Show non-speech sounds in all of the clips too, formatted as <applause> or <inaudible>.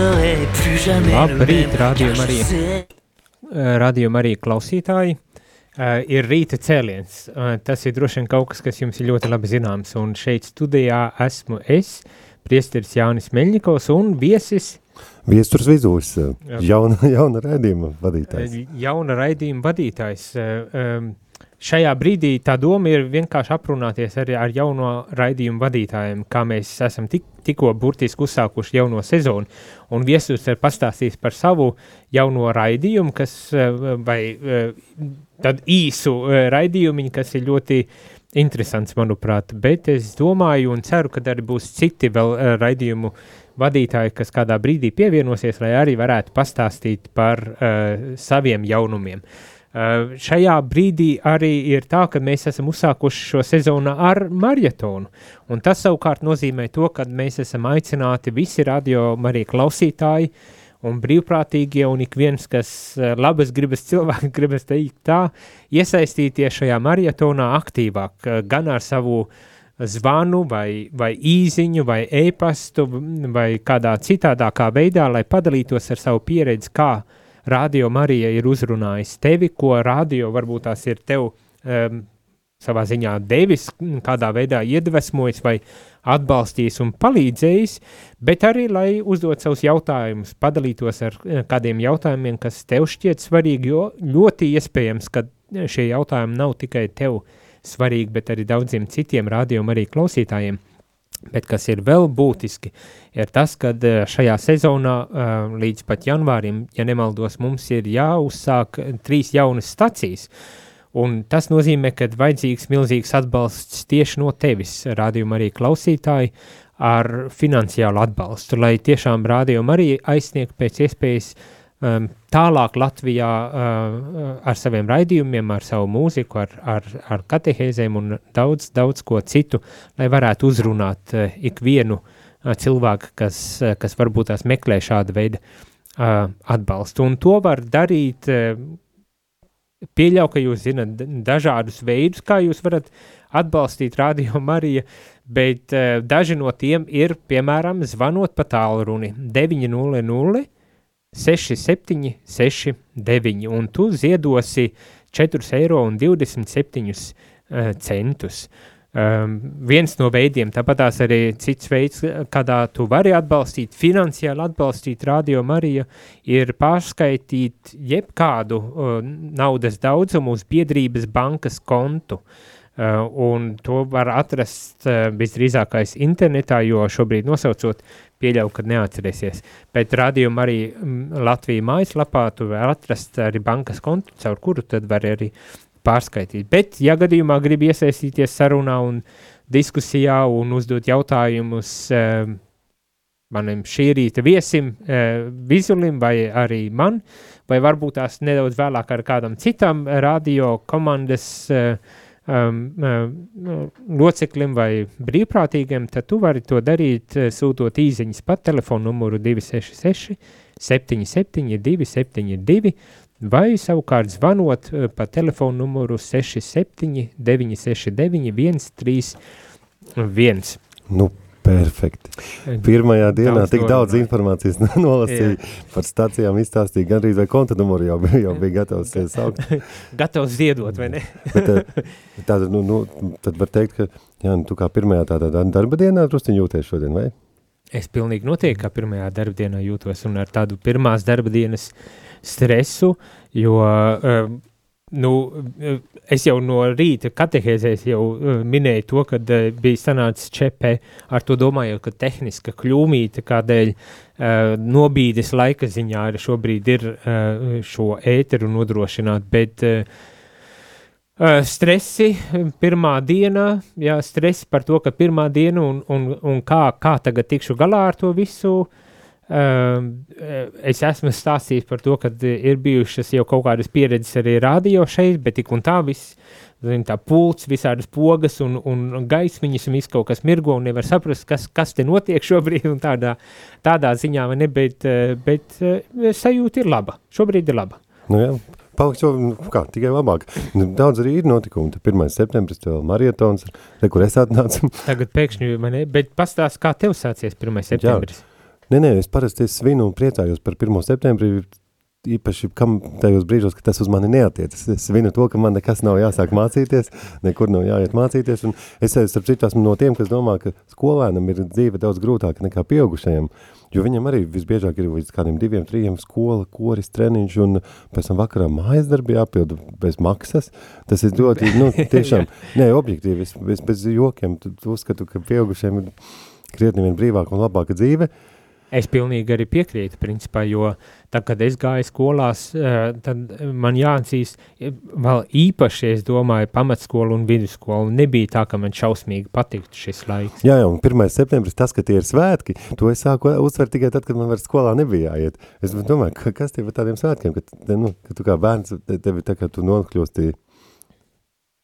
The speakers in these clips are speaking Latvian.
Labrīt, rādījuma arī, rādījuma arī klausītāji. Uh, ir rīta cēliens. Uh, tas ir droši vien kaut kas, kas jums ir ļoti labi zināms. Un šeit studijā esmu es, priesteris Jānis Meļņikovs un viesis. Viesturs Vizūs, jauna, <laughs> jauna raidījuma vadītājs. Jauna raidījuma vadītājs. Šajā brīdī tā doma ir vienkārši aprunāties arī ar jauno raidījumu vadītājiem, kā mēs esam tik, tikko burtiski uzsākuši jauno sezonu. Un viesus ir pastāstījis par savu jauno raidījumu, kas vai tad īsu raidījumu, kas ir ļoti interesants, manuprāt. Bet es domāju un ceru, ka arī būs citi vēl raidījumu vadītāji, kas kādā brīdī pievienosies, lai arī varētu pastāstīt par uh, saviem jaunumiem. Uh, šajā brīdī arī ir tā, ka mēs esam uzsākuši šo sezonu ar maratonu. Un tas savukārt nozīmē to, ka mēs esam aicināti visi radio arī klausītāji un brīvprātīgie un ik viens, kas labas gribas <laughs> cilvēki gribas teikt tā, iesaistīties šajā maratonā aktīvāk, gan ar savu zvanu vai, vai īziņu vai e-pastu vai kādā citādākā veidā, lai padalītos ar savu pieredzi, kā radio Marija ir uzrunājis tevi, ko radio varbūt tās ir tev um, savā ziņā devis, kādā veidā iedvesmojis vai atbalstījis un palīdzējis, bet arī, lai uzdot savus jautājumus, padalītos ar kādiem jautājumiem, kas tev šķiet svarīgi, jo ļoti iespējams, ka šie jautājumi nav tikai tev svarīgi, bet arī daudziem citiem rādījumam arī klausītājiem. Bet kas ir vēl būtiski, ir tas, ka šajā sezonā līdz pat janvārim, ja nemaldos, mums ir jāuzsāk trīs jaunas stacijas, Un tas nozīmē, ka vajadzīgs milzīgs atbalsts tieši no tevis, rādījuma arī klausītāji, ar finansiālu atbalstu, lai tiešām rādījuma arī aizsniegtu pēc iespējas um, tālāk Latvijā uh, ar saviem raidījumiem, ar savu mūziku, ar, ar, ar katehēzēm un daudz, daudz ko citu, lai varētu uzrunāt uh, ikvienu uh, cilvēku, kas, uh, kas varbūt tās meklē šādu veidu uh, atbalstu. Un to var darīt uh, pieļauju, ka jūs zinat dažādus veidus, kā jūs varat atbalstīt Radio Mariju, bet uh, daži no tiem ir, piemēram, zvanot pa tālruni 900 67 69, un tu ziedosi 4,27 eiro uh, centus. Um, viens no veidiem, tāpat arī cits veids, kādā tu vari atbalstīt, finansiāli atbalstīt Radio Mariju, ir pārskaitīt jebkādu uh, naudas daudzumu uz biedrības bankas kontu. Uh, un to var atrast uh, visdrīzākais internetā, jo šobrīd nosaucot pieļauju, ka neatcerēsies. Bet rādījumā arī m, Latvija mājaslapā tu var atrast arī bankas kontu, caur kuru tad var arī pārskaitīt. Bet, ja gadījumā grib iesaistīties sarunā un diskusijā un uzdot jautājumus uh, manam šī rīta viesim, uh, Vizulim vai arī man, vai varbūt tās nedaudz vēlāk ar kādam citam radio komandas um, uh, loceklim vai brīvprātīgiem, tad tu vari to darīt, uh, sūtot īziņas pa telefonu numuru 266 77 272 vai savukārt zvanot eh, pa telefonu numuru 67 969 131. Nu, perfekti. Pirmajā dienā Daudz tik daudz norunāju. informācijas <laughs> nolasīja par stacijām, izstāstīja, gan arī vai konta numuru jau, jau bija gatavs saukt. <laughs> Gatavs ziedot, vai ne? <laughs> Bet, eh, tātad, nu, nu, tad var teikt, ka jā, nu, tu kā pirmajā tādā darba dienā drusciņ jūties šodien, vai? Es pilnīgi noteikti kā pirmajā darba dienā jūtos un ar tādu pirmās darba dienas stresu, jo uh, nu, es jau no rīta katehēzēs jau uh, minēju to, kad uh, bija sanācis čepē ar to domājot, ka tehniska kļūmīta kādēļ uh, nobīdes laika ziņā arī šobrīd ir uh, šo ēteru nodrošināt, bet uh, Uh, stresi pirmā diena, jā, stresi par to, ka pirmā diena un, un, un kā, kā tagad tikšu galā ar to visu. Uh, es esmu stāstījis par to, ka ir bijušas jau kaut kādas pieredzes arī radio šeit, bet tik un tā viss, zin, tā pults, visādas pogas un, un gaismiņas un viss kaut kas mirgo un nevar saprast, kas, kas te notiek <laughs> šobrīd un tādā, tādā ziņā, vai ne, bet, bet sajūta ir laba. Šobrīd ir laba. Nu jā, paliks jau, nu, kā, tikai labāk. Nu, daudz arī ir notikumi. 1. septembris, vēl marietons, re, kur es atnācu. Tagad pēkšņi, man bet pastāst, kā tev sācies 1. septembris? Jā. Nē, nē, es parasti svinu un priecājos par 1. septembri, īpaši kam tajos brīžos, ka tas uz mani neatiecas. Es svinu to, ka man nekas nav jāsāk mācīties, nekur nav jāiet mācīties. Un es, starp citu, esmu no tiem, kas domā, ka skolēnam ir dzīve daudz grūtāka nekā pieaugušajiem. Jo viņam arī visbiežāk ir līdz kādiem diviem, trijiem skola, koris, treniņš un pēc tam vakarā mājas darbi jāpilda bez maksas. Tas ir ļoti, nu, <laughs> tiešām, nē, objektīvi, es, es bez jokiem tu, tu uzskatu, ka pieaugušiem ir krietni vien brīvāka un labāka dzīve. Es pilnīgi arī piekrītu, principā, jo tad, kad es gāju skolās, tad man jāatzīst, vēl īpaši, es domāju, pamatskolu un vidusskolu nebija tā, ka man šausmīgi patiktu šis laiks. Jā, jā, un 1. septembris, tas, ka tie ir svētki, to es sāku uztvert tikai tad, kad man vairs skolā nebija jāiet. Es domāju, ka, kas tie par tādiem svētkiem, ka, nu, ka tu kā bērns, tevi tā kā tu nokļūsti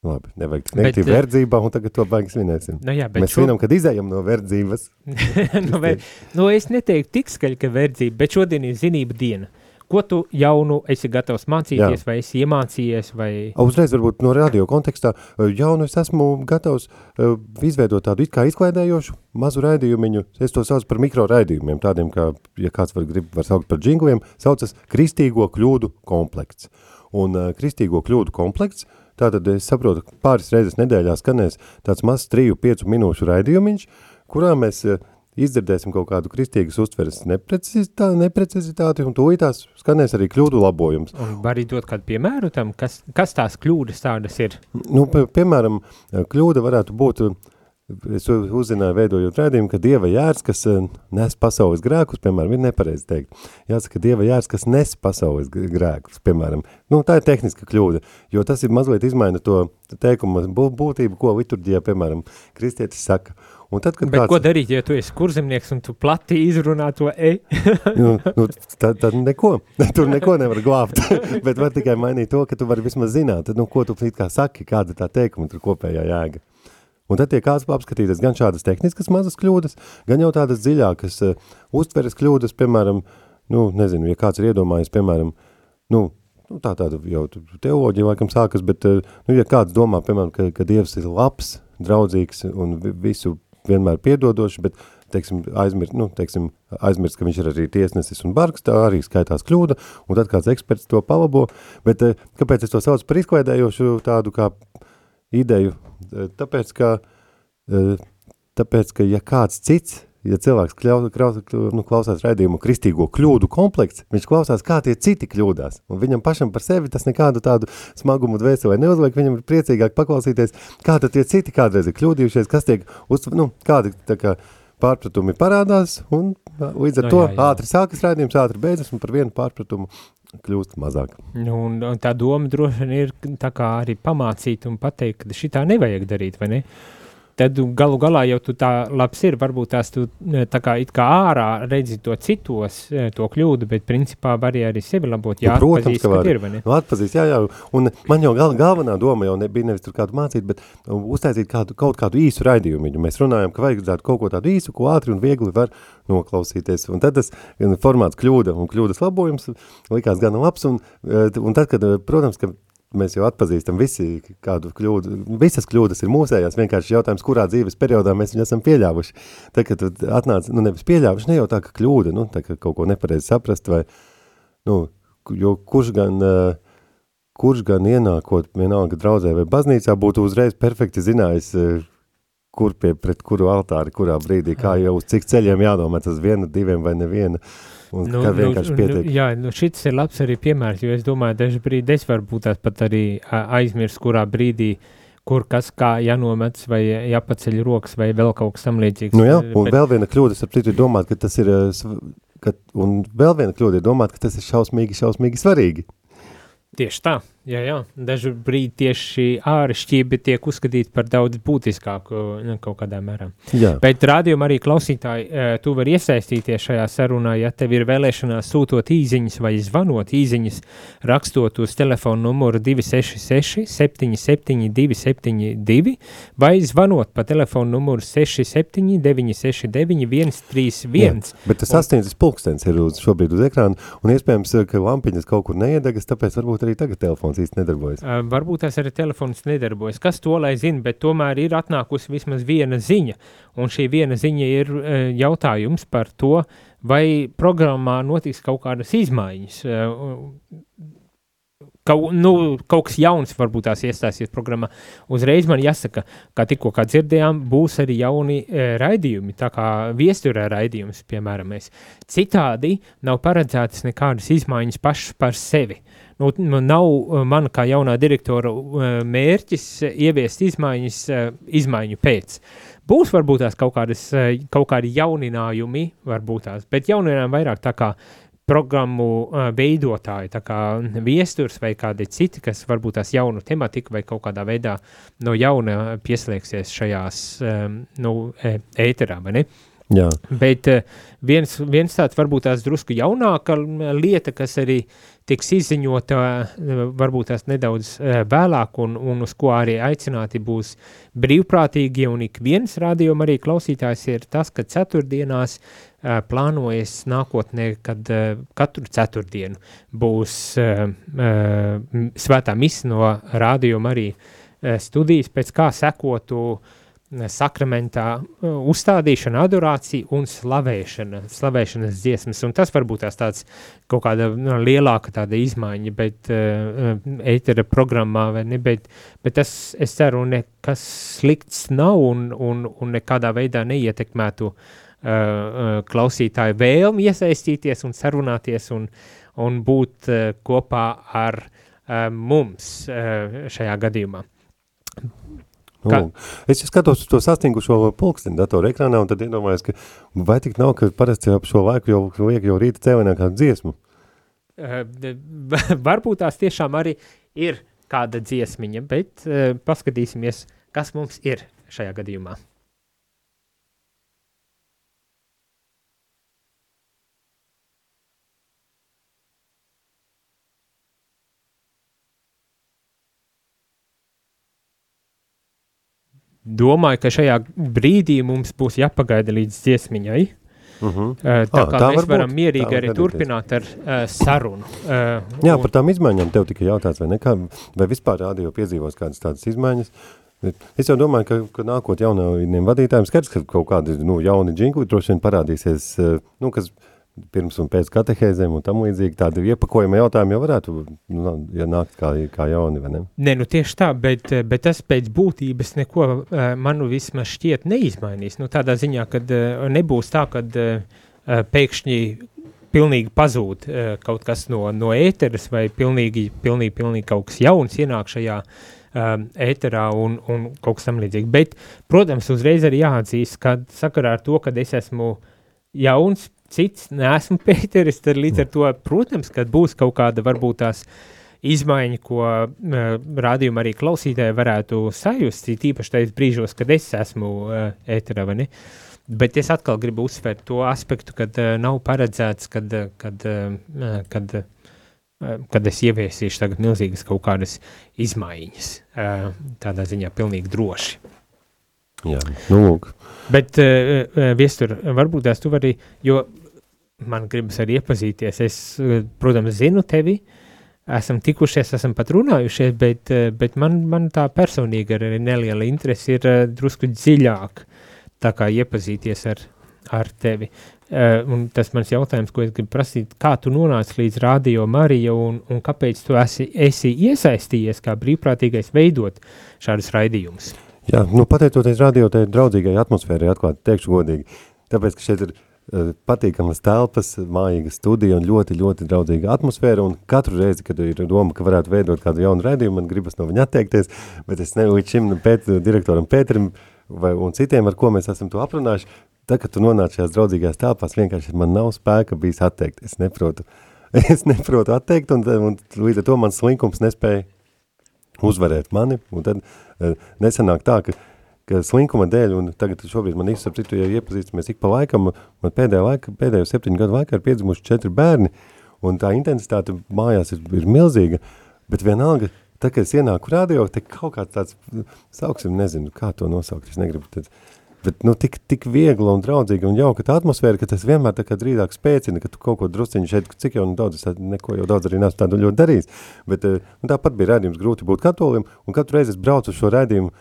Labi, nevajag sniegt Bet, verdzībā, un tagad to baigas svinēsim. Nu jā, Mēs šo- svinam, kad izējam no verdzības. <laughs> nu, vai, nu, es neteiktu tik skaļi, ka verdzība, bet šodien ir zinība diena. Ko tu jaunu esi gatavs mācīties, Jā. vai esi iemācījies, vai Uzreiz varbūt no radio kontekstā, eh, jaunu es esmu gatavs uh, izveidot tādu it kā izklaidējošu mazu raidījumiņu. Es to saucu par mikro raidījumiem, tādiem kā, ja kāds var grib, var saukt par džingliem, saucas kristīgo kļūdu komplekts. Un uh, kristīgo kļūdu komplekts, tātad es saprotu, ka pāris reizes nedēļā skanēs tāds mazs 3-5 minūšu raidījumiņš, kurā mēs uh, izdzirdēsim kaut kādu kristīgas uztveres neprecizitāti, neprecizitāti un tūlītās skanēs arī kļūdu labojums. un var arī dot kādu piemēru tam, kas, kas tās kļūdas tādas ir? Nu, pie, piemēram, kļūda varētu būt, es uzzināju veidojot rādījumu, ka Dieva jērs, kas eh, nes pasaules grēkus, piemēram, ir nepareizi teikt. Jāsaka, Dieva jērs, kas nes pasaules grēkus, piemēram. Nu, tā ir tehniska kļūda, jo tas ir mazliet izmaina to teikuma bū- būtību, ko liturģijā, piemēram, kristietis saka. Un tad, kad Bet kāds, ko darīt, ja tu esi kurzemnieks un tu plati izrunā to e? <laughs> nu, nu, tad, tad neko, <laughs> tur neko nevar glābt, <laughs> bet var tikai mainīt to, ka tu vari vismaz zināt, nu, ko tu kā saki, kāda tā teikuma tur kopējā jēga. Un tad tiek kāds apskatīties gan šādas tehniskas mazas kļūdas, gan jau tādas dziļākas uh, uztveres kļūdas, piemēram, nu, nezinu, ja kāds ir iedomājies, piemēram, nu, nu tā tāda jau teoloģija laikam sākas, bet, uh, nu, ja kāds domā, piemēram, ka, ka Dievs ir labs, draudzīgs un vi- visu vienmēr piedodoši, bet, teiksim, aizmirst, nu, teiksim, aizmirst, ka viņš ir arī tiesnesis un bargs, tā arī skaitās kļūda, un tad kāds eksperts to palabo, bet uh, kāpēc es to saucu par izklaidējošu tādu kā ideju? Eh, Tāpēc, ka, eh, tāpēc, ka ja kāds cits, ja cilvēks kļau, kraus, nu, klausās raidījumu kristīgo kļūdu komplekts, viņš klausās, kā tie citi kļūdās. Un viņam pašam par sevi tas nekādu tādu smagumu dvēselē neuzliek, viņam ir priecīgāk paklausīties, kā tad tie citi kādreiz ir kļūdījušies, kas tiek, uz, nu, kādi tā kā pārpratumi parādās, un līdz ar Nu, to jā, jā. ātri sākas raidījums, ātri beidzas, un par vienu pārpratumu kļūst mazāk. Nu, un, un tā doma droši vien ir arī pamācīt un pateikt, ka šitā nevajag darīt, vai ne? Tad galu galā jau tu tā labs ir, varbūt tās tu e, tā kā it kā ārā redzi to citos, e, to kļūdu, bet principā var arī sevi labot, jā, Nu, protams, ka var. ir, vai ne? Nu, atpazīst, jā, jā, un man jau gal, galvenā doma jau nebija nevis tur kādu mācīt, bet uh, uztaisīt kādu, kaut kādu īsu raidījumu. Mēs runājam, ka vajadzētu kaut ko tādu īsu, ko ātri un viegli var noklausīties. Un tad tas formāts kļūda un kļūdas labojums likās gan labs, un, uh, un tad, kad, uh, protams, ka mēs jau atpazīstam visi kādu kļūdu, visas kļūdas ir mūsējās, vienkārši jautājums, kurā dzīves periodā mēs viņu esam pieļāvuši. Tad, kad tu atnāc, nu nevis pieļāvuši, ne jau tā, ka kļūda, nu, tā, ka kaut ko nepareizi saprast, vai, nu, jo kurš gan, uh, kurš gan ienākot vienalga draudzē vai baznīcā būtu uzreiz perfekti zinājis, uh, kur pie, pret kuru altāri, kurā brīdī, kā jau uz cik ceļiem jādomāt, uz vienu, diviem vai nevienu. Un nu, kā vienkārši nu, pietiek. Nu, jā, nu šis ir labs arī piemērs, jo es domāju, daži brīdi es varbūt tās pat arī aizmirst, kurā brīdī kur kas kā jānomets vai jāpaceļ rokas vai vēl kaut kas tam līdzīgs. Nu jā, un bet... vēl viena kļūda, ap citu, ir domāt, ka tas ir, ka, un vēl viena kļūda ir domāt, ka tas ir šausmīgi, šausmīgi svarīgi. Tieši tā, jā, jā. Dažu brīdi tieši āršķība tiek uzskatīta par daudz būtiskāku nu, kaut kādā mērā. Jā. Bet rādījumā arī klausītāji, e, tu vari iesaistīties šajā sarunā, ja tev ir vēlēšanās sūtot īziņas vai zvanot īziņas, rakstot uz telefonu numuru 266 77 272 vai zvanot pa telefonu numuru 67 969 131. Jā, bet tas sasniedzis pulkstens ir uz, šobrīd uz ekrāna un iespējams, ka lampiņas kaut kur neiedegas, tāpēc varbūt arī tagad telefons īsti nedarbojas. Uh, varbūt tās arī telefons nedarbojas. Kas to lai zina, bet tomēr ir atnākusi vismaz viena ziņa. Un šī viena ziņa ir uh, jautājums par to, vai programmā notiks kaut kādas izmaiņas. Uh, Kaut, nu, kaut kas jauns varbūt tās iestāsies programmā. Uzreiz man jāsaka, ka tikko kā dzirdējām, būs arī jauni e, raidījumi, tā kā viesturē raidījums, piemēram, mēs. Citādi nav paredzētas nekādas izmaiņas pašas par sevi. Nu, nu, nav uh, man kā jaunā direktora uh, mērķis ieviest izmaiņas uh, izmaiņu pēc. Būs varbūt tās kaut, kādas, kaut kādi jauninājumi, varbūt tās, bet jauninājumi vairāk tā kā programmu uh, veidotāji, tā kā viesturs vai kādi citi, kas varbūt tās jaunu tematiku vai kaut kādā veidā no jauna pieslēgsies šajās um, nu, ēterā, vai ne? Jā. Bet uh, viens, viens tāds varbūt tās drusku jaunāka lieta, kas arī tiks izziņota uh, varbūt tās nedaudz uh, vēlāk un, un uz ko arī aicināti būs brīvprātīgi un ik viens rādījuma arī klausītājs ir tas, ka ceturtdienās plānojas nākotnē, kad katru ceturtdienu būs svētā misa no rādījuma arī studijas, pēc kā sekotu uh, sakramentā uh, uzstādīšana, adorācija un slavēšana, slavēšanas dziesmas, un tas varbūt tās tāds kaut kāda nu, lielāka tāda izmaiņa, bet uh, eitera uh, programmā, vai ne, bet, bet tas, es ceru, nekas slikts nav un, un, un nekādā veidā neietekmētu uh, uh, klausītāju vēlmi iesaistīties un sarunāties un, un būt uh, kopā ar uh, mums uh, šajā gadījumā. Kā? Es skatos uz to sastingušo pulksteni datoru ekrānā un tad iedomājos, ka vai tik nav, ka parasti ap šo laiku jau liek jau rīta cēlienā kādu dziesmu? Uh, <laughs> varbūt tās tiešām arī ir kāda dziesmiņa, bet uh, paskatīsimies, kas mums ir šajā gadījumā. Domāju, ka šajā brīdī mums būs jāpagaida līdz dziesmiņai. Uh -huh. uh, tā ah, kā tā mēs varam būt. mierīgi tā arī turpināt ar uh, sarunu. Uh, Jā, un... par tām izmaiņām tev tika jautāts, vai, nekā, vai vispār radio piedzīvos kādas tādas izmaiņas. Es jau domāju, ka, ka nākot jaunajiem vadītājiem skaidrs, ka kaut kādi nu, jauni džinkli droši vien parādīsies, nu, kas pirms un pēc katehēzēm un tam līdzīgi tādi iepakojuma jautājumi jau varētu nu, ja nākt kā, kā jauni, vai ne? Nē, nu tieši tā, bet, bet tas pēc būtības neko eh, manu vismaz šķiet neizmainīs. Nu tādā ziņā, kad eh, nebūs tā, kad eh, pēkšņi pilnīgi pazūd kaut kas no, no ēteres vai pilnīgi, pilnīgi, pilnīgi kaut kas jauns ienāk šajā ēterā un, un kaut kas tam līdzīgi. Bet, protams, uzreiz arī jāatzīst, ka sakarā ar to, ka es esmu jauns, cits, neesmu <laughs> Pēteris, tad līdz ar to, protams, kad būs kaut kāda varbūt tās izmaiņa, ko uh, rādījuma arī klausītāji varētu sajust, tīpaši tajos brīžos, kad es esmu uh, ēterā, vai ne? Bet es atkal gribu uzsvērt to aspektu, kad uh, nav paredzēts, kad, kad, uh, kad, uh, kad es ieviesīšu tagad milzīgas kaut kādas izmaiņas, uh, tādā ziņā pilnīgi droši. Jā, nu lūk. Bet, uh, Viestur, varbūt tās tu vari, jo man gribas arī iepazīties. Es, protams, zinu tevi, esam tikušies, esam pat runājušies, bet, bet man, man tā personīgi arī neliela interese ir drusku dziļāk tā kā iepazīties ar, ar tevi. Un tas mans jautājums, ko es gribu prasīt, kā tu nonāci līdz Radio Marija un, un kāpēc tu esi, esi iesaistījies kā brīvprātīgais veidot šādus raidījumus? Jā, nu pateicoties radio tai draudzīgai atmosfērai atklāt, teikšu godīgi, tāpēc, ka šeit ir uh, patīkamas telpas, mājīga studija un ļoti, ļoti draudzīga atmosfēra, un katru reizi, kad ir doma, ka varētu veidot kādu jaunu redzējumu, man gribas no viņa atteikties, bet es ne līdz šim pēt, direktoram Pēterim vai, un citiem, ar ko mēs esam to aprunājuši, tad, kad tu nonāc šajās draudzīgās telpās, vienkārši man nav spēka bijis atteikt, es neprotu, <laughs> es neprotu atteikt, un, un līdz ar to mans slinkums nespēja uzvarēt mani, un tad uh, nesanāk tā, ka ka slinkuma dēļ, un tagad šobrīd man īsti citu, ja iepazīstamies ik pa laikam, man pēdējā laika, pēdējo septiņu gadu laikā ir piedzimuši četri bērni, un tā intensitāte mājās ir, ir milzīga, bet vienalga, tad, kad es ienāku radio, te kaut kāds tāds, sauksim, nezinu, kā to nosaukt, es negribu, tad, bet, nu, tik, tik viegla un draudzīga un jauka tā atmosfēra, ka tas vienmēr tā kā drīzāk spēcina, ka tu kaut ko drusciņu šeit, cik jau nu daudz, es neko jau daudz arī neesmu tādu ļoti darījis, bet nu, tāpat bija rādījums grūti būt katolim, un katru reizi es braucu uz šo rādījumu,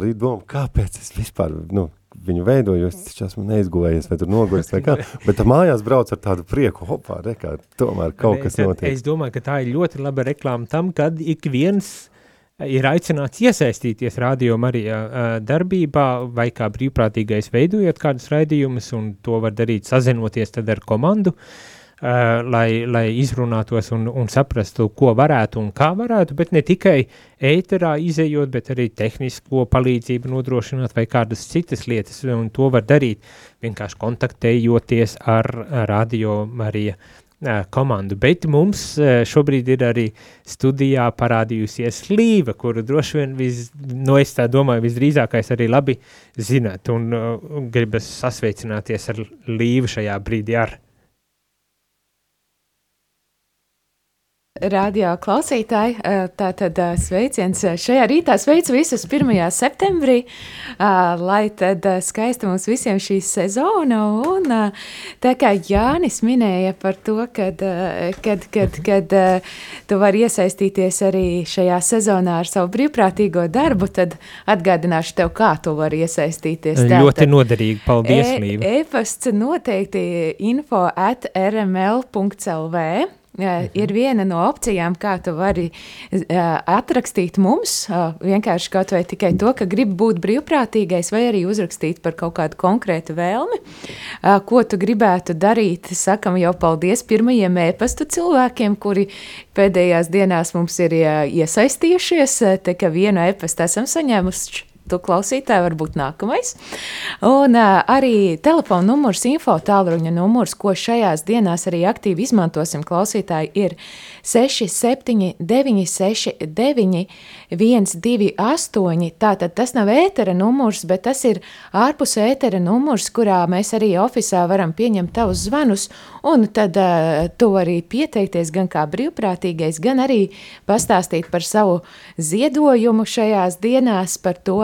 arī domu, kāpēc es vispār, nu, viņu veidoju, es taču esmu neizgulējies vai tur noguris vai kā, <laughs> bet tā mājās brauc ar tādu prieku, hopā, rekā, tomēr kaut kas notiek. Es domāju, ka tā ir ļoti laba reklāma tam, kad ik viens ir aicināts iesaistīties radio Marija darbībā vai kā brīvprātīgais veidojot kādus raidījumus, un to var darīt sazinoties ar komandu, uh, lai, lai izrunātos un, un saprastu, ko varētu un kā varētu, bet ne tikai ēterā izējot, bet arī tehnisko palīdzību nodrošināt vai kādas citas lietas, un to var darīt. Vienkārši kontaktējoties ar Radio Marija komandu. Bet mums šobrīd ir arī studijā parādījusies Līva, kuru droši vien, vis, no es tā domāju, visdrīzākais arī labi zināt, un gribas sasveicināties ar Līvu šajā brīdī ar Radio klausītāji, tātad sveiciens šajā rītā. Sveicu visus 1. septembrī, lai tad skaista mums visiem šī sezona. Un tā kā Jānis minēja par to, kad, kad, kad, kad tu vari iesaistīties arī šajā sezonā ar savu brīvprātīgo darbu, tad atgādināšu tev, kā tu vari iesaistīties. Tātad, Ļoti noderīgi, paldies, e Līva. E-pasts noteikti info at rml.lv Mhm. Ir viena no opcijām, kā tu vari uh, atrakstīt mums, vienkārši kaut vai tikai to, ka gribi būt brīvprātīgais, vai arī uzrakstīt par kaut kādu konkrētu vēlmi, ko tu gribētu darīt. Sakam jau paldies pirmajiem e-pastu cilvēkiem, kuri pēdējās dienās mums ir iesaistījušies. Te kā vienu e-pastu esam saņēmuši tu klausītāji var būt nākamais. Un arī telefona numurs, info tālruņa numurs, ko šajās dienās arī aktīvi izmantosim klausītāji, ir 67 969 128. Tātad tas nav ētera numurs, bet tas ir ārpus ētera numurs, kurā mēs arī ofisā varam pieņemt tavus zvanus, un tad uh, tu vari pieteikties gan kā brīvprātīgais, gan arī pastāstīt par savu ziedojumu šajās dienās, par to,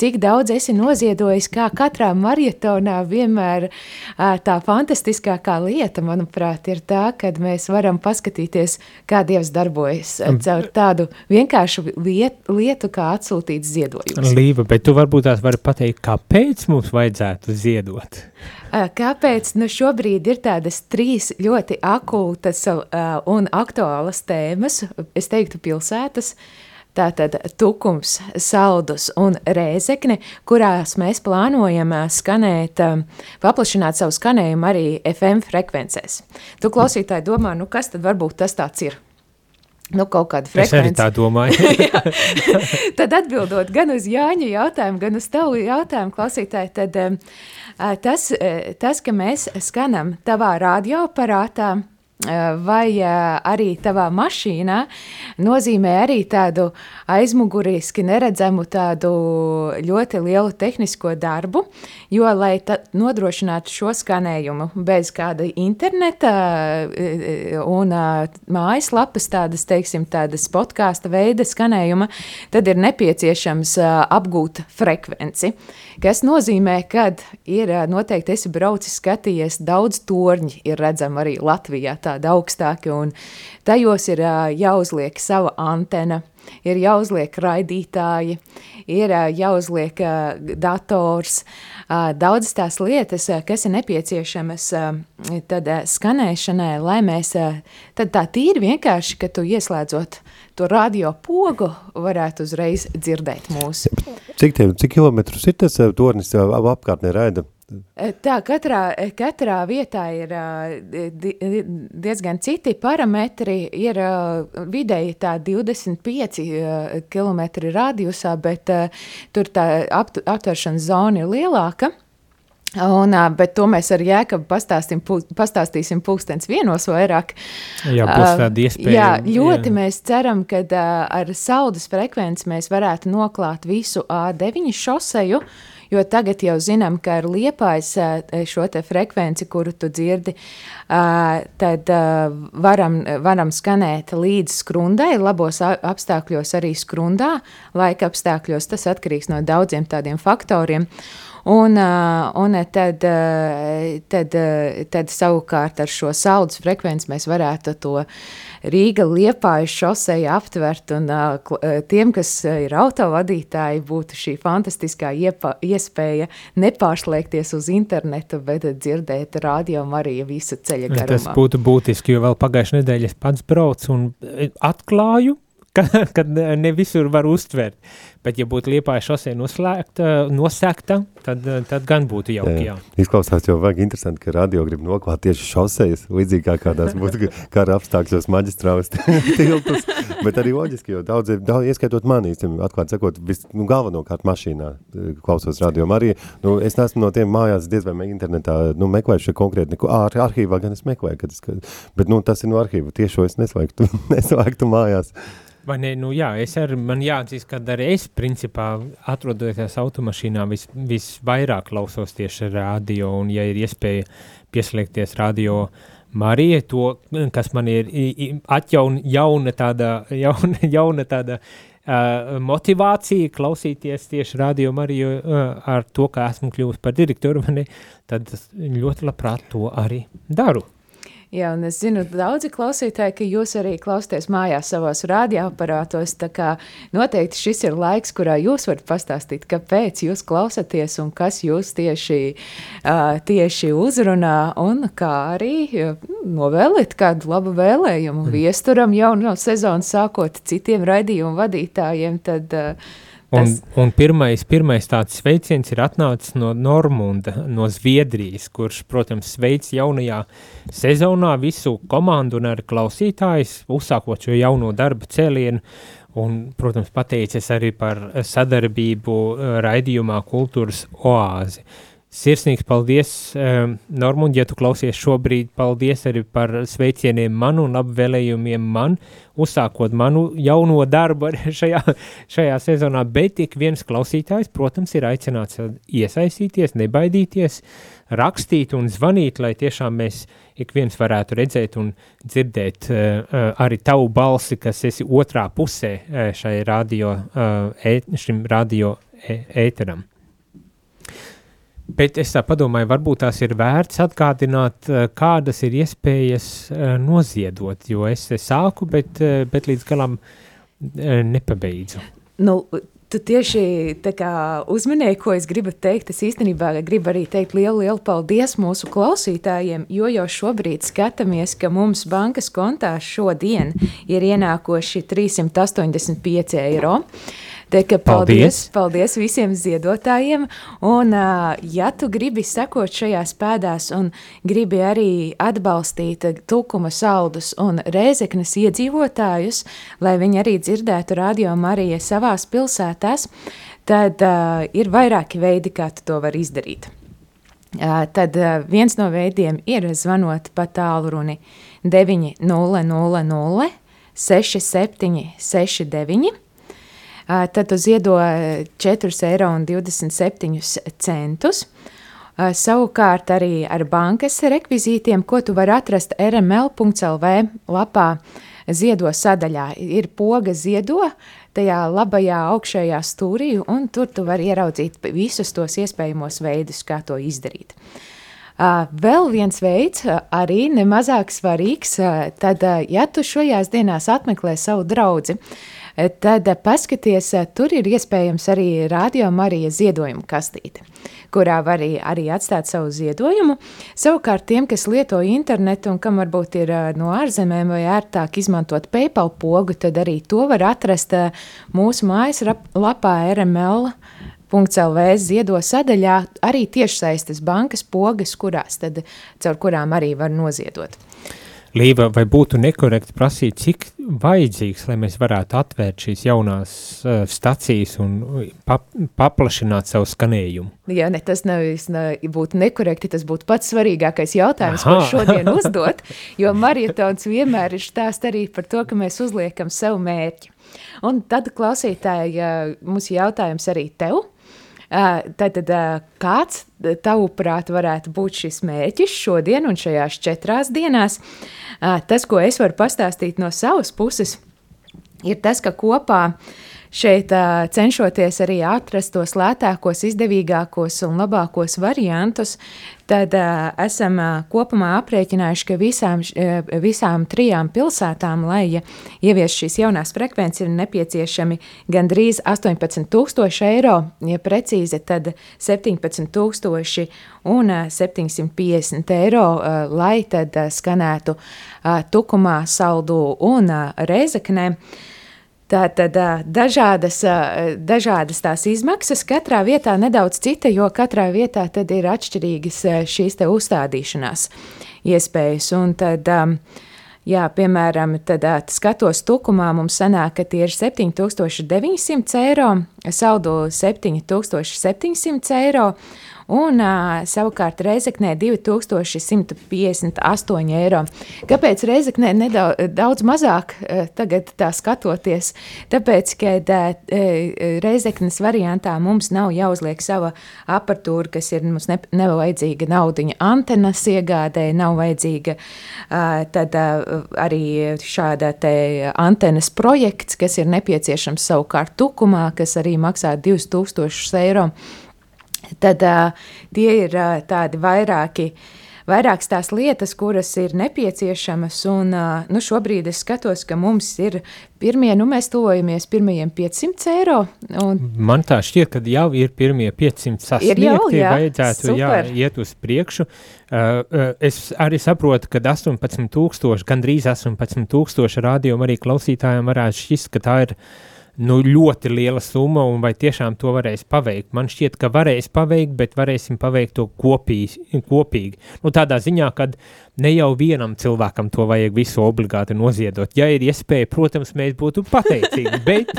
cik daudz esi noziedojis, kā katrā marietonā vienmēr tā fantastiskākā lieta, manuprāt, ir tā, kad mēs varam paskatīt paskatīties, kā Dievs darbojas caur tādu vienkāršu liet, lietu, kā atsūtīts ziedojums. Līva, bet tu varbūt tās vari pateikt, kāpēc mums vajadzētu ziedot? Kāpēc? Nu šobrīd ir tādas trīs ļoti akūtas uh, un aktuālas tēmas, es teiktu pilsētas, Tātad tukums, saldus un rēzekne, kurās mēs plānojam skanēt, paplašināt savu skanējumu arī FM frekvencēs. Tu klausītāji domā, nu kas tad varbūt tas tāds ir? Nu, kaut kāda frekvence. Es arī tā domāju. <laughs> tad atbildot gan uz Jāņa jautājumu, gan uz tavu jautājumu, klausītāji, tad tas, tas, ka mēs skanam tavā radioaparātā, vai arī tavā mašīnā nozīmē arī tādu aizmuguriski neredzamu tādu ļoti lielu tehnisko darbu, jo, lai nodrošinātu šo skanējumu bez kāda interneta un mājaslapas tādas, teiksim, tādas podkāsta veida skanējuma, tad ir nepieciešams apgūt frekvenci, kas nozīmē, kad ir noteikti esi braucis skatījies daudz torņi ir redzami arī Latvijā tādi augstāki, un tajos ir jāuzliek sava antena, ir jāuzliek raidītāji, ir jāuzliek dators, daudzas tās lietas, kas ir nepieciešamas tad skanēšanai, lai mēs tad tā tīri vienkārši, ka tu ieslēdzot to radio pogu, varētu uzreiz dzirdēt mūsu. Cik, tie, cik kilometrus ir tas tornis apkārtnē raida? Tā, katrā, katrā vietā ir di, diezgan citi parametri. Ir vidēji tā 25 km radiusā, bet tur tā aptveršanas zona ir lielāka. Un, bet to mēs ar Jēkabu pastāstīsim, pastāstīsim pulkstens vienos vairāk. Jā, būs tāda iespēja. Jā, ļoti jā. mēs ceram, ka ar saudas frekvenci mēs varētu noklāt visu A9 šoseju, jo tagad jau zinām, ka ar liepājas šo te frekvenci, kuru tu dzirdi, tad varam, varam skanēt līdz skrundai, labos apstākļos arī skrundā, laika apstākļos, tas atkarīgs no daudziem tādiem faktoriem. Un, un tad, tad, tad savukārt ar šo saules frekvenci mēs varētu to Rīga liepājas šoseju aptvert, un tiem, kas ir autovadītāji, būtu šī fantastiskā iepa, iespēja nepārslēgties uz internetu, bet dzirdēt radio arī visu ceļa garumā. Tas būtu būtiski, jo vēl pagājušajā nedēļā es pats braucu un atklāju, ka, <laughs> kad ne visur var uztvert. Bet, ja būtu liepāja šosē noslēgta, nosēgta, tad, tad gan būtu jauki. Jā. Jā. Izklausās jau vajag interesanti, ka radio grib noklāt tieši šosejas, līdzīgi kā kādās <laughs> būtu kara apstākļos maģistrāvis <laughs> tiltus. Bet arī loģiski, jo daudz, daudz ieskaitot mani, atklāt sakot, vis, nu, galvenokārt mašīnā klausos radio arī. Nu, es neesmu no tiem mājās diez vai internetā nu, meklējuši konkrēti neko. Ar, arhīvā gan es meklēju, kad es, bet nu, tas ir no arhīva. Tiešo es neslēgtu, neslēgtu mājās. Vai ne, nu jā, es arī, man jāatzīst, ka arī es, principā, atrodoties automašīnā, vis, visvairāk klausos tieši radio, un ja ir iespēja pieslēgties radio Marija, to, kas man ir atjaun, jauna tāda, <laughs> jauna, jauna tāda uh, motivācija klausīties tieši radio Mariju uh, ar to, ka esmu kļuvusi par direktoru, ne, tad ļoti labprāt to arī daru. Jā, un es zinu, daudzi klausītāji, ka jūs arī klausāties mājās savos radioaparātos. Tā kā noteikti šis ir laiks, kurā jūs varat pastāstīt, kāpēc jūs klausāties un kas jūs tieši, uh, tieši uzrunā, un kā arī novēlēt kādu labu vēlējumu mm. viesturam jau no sezonas sākot citiem raidījumu vadītājiem. Tad, uh, Un, un pirmais, pirmais tāds sveiciens ir atnācis no Normunda, no Zviedrijas, kurš, protams, sveic jaunajā sezonā visu komandu un arī klausītājs, uzsākot šo jauno darba cēlienu, un, protams, pateicies arī par sadarbību eh, raidījumā Kultūras oāzi. Sirsnīgs paldies, um, Normund, ja tu klausies šobrīd, paldies arī par sveicieniem man un apvēlējumiem man, uzsākot manu jauno darbu <laughs> šajā, šajā sezonā, bet ik viens klausītājs, protams, ir aicināts iesaistīties, nebaidīties, rakstīt un zvanīt, lai tiešām mēs ik viens varētu redzēt un dzirdēt uh, arī tavu balsi, kas esi otrā pusē uh, šai radio, uh, e, šim radio e ēteram. Bet es tā domāju, varbūt tās ir vērts atgādināt, eh, kādas ir iespējas eh, noziedot, jo es sāku, bet, eh, bet līdz galam nepabeidzu. Nu, tu tieši uzminēji, ko es gribu teikt. Es īstenībā gribu arī teikt lielu, lielu paldies mūsu klausītājiem, jo jau šobrīd skatāmies, ka mums bankas kontā šodien ir ienākoši 385 eiro. Teika, paldies, paldies! Paldies visiem ziedotājiem! Un, ja tu gribi sekot šajās pēdās un gribi arī atbalstīt Tukuma saldus un Rēzeknes iedzīvotājus, lai viņi arī dzirdētu radio Marija savās pilsētās, tad uh, ir vairāki veidi, kā tu to var izdarīt. Uh, tad uh, viens no veidiem ir zvanot pa tālruni 900 67 69 tad tu ziedo 4,27 eiro. Savukārt arī ar bankas rekvizītiem, ko tu vari atrast rml.lv lapā, ziedo sadaļā. Ir poga ziedo tajā labajā augšējā stūrī, un tur tu vari ieraudzīt visus tos iespējamos veidus, kā to izdarīt. Vēl viens veids, arī nemazāk svarīgs, tad, ja tu šajās dienās apmeklē savu draugu, tad paskaties, tur ir iespējams arī radio Marija ziedojuma kastīte, kurā var arī, arī atstāt savu ziedojumu. Savukārt tiem, kas lieto internetu un kam varbūt ir no ārzemēm vai ērtāk izmantot PayPal pogu, tad arī to var atrast mūsu mājas lapā RML LV ziedo sadaļā arī tiešsaistes bankas pogas, kurās tad, caur kurām arī var noziedot. Līva, vai būtu nekorekti prasīt, cik vajadzīgs, lai mēs varētu atvērt šīs jaunās uh, stacijas un pap paplašināt savu skanējumu? Jā, ne, tas nevis ne, būtu nekorekti, tas būtu pats svarīgākais jautājums, Aha. ko šodien <laughs> uzdot, jo marietons vienmēr ir stāst arī par to, ka mēs uzliekam sev mērķi. Un tad, klausītāji, mums jautājums arī tev, Tātad, kāds tavuprāt varētu būt šis mērķis šodien un šajās četrās dienās? Tas, ko es varu pastāstīt no savas puses, ir tas, ka kopā šeit cenšoties arī atrast tos lētākos, izdevīgākos un labākos variantus, tad esam kopumā aprēķinājuši, ka visām, visām trijām pilsētām, lai ievies šīs jaunās frekvences, ir nepieciešami gandrīz 18,000 eiro, ja precīzi, tad 17,000 un uh, 750 eiro, lai tad skanētu Tukumā, Saldu un Reizeknē. Tātad dažādas, dažādas tās izmaksas, katrā vietā nedaudz cita, jo katrā vietā ir atšķirīgas šīs uzstādīšanās iespējas. Un tad, jā, piemēram, tad skatos tukumā mums sanāk, ka tie ir 7900 eiro, saldo 7700 eiro, un savukārt Reizeknē 2158 eiro. Kāpēc Reizeknē nedaudz daudz mazāk tagad tā skatoties? Tāpēc, ka Reizeknes variantā mums nav jāuzliek sava aparatūra, kas ir mums ne, nav vajadzīga naudiņa antenas iegādē, nav vajadzīga tad arī šāda te antenas projekts, kas ir nepieciešams savukārt tukumā, kas arī maksā 2000 eiro tad tie ir tādi vairāki. Vairākas tās lietas, kuras ir nepieciešamas, un nu, šobrīd es skatos, ka mums ir pirmie, nu mēs tuvojamies pirmajiem 500 eiro. Un... Man tā šķiet, ka jau ir pirmie 500 sasniegti, ir jau, jā, vajadzētu jā, iet uz priekšu. Uh, es arī saprotu, ka 18 tūkstoši, gandrīz 18 tūkstoši rādījumu arī klausītājiem varētu šķist, ka tā ir uh, nu, ļoti liela summa, un vai tiešām to varēs paveikt. Man šķiet, ka varēs paveikt, bet varēsim paveikt to kopīgi. kopīgi. Nu, tādā ziņā, ka ne jau vienam cilvēkam to vajag visu obligāti noziedot. Ja ir iespēja, protams, mēs būtu pateicīgi, bet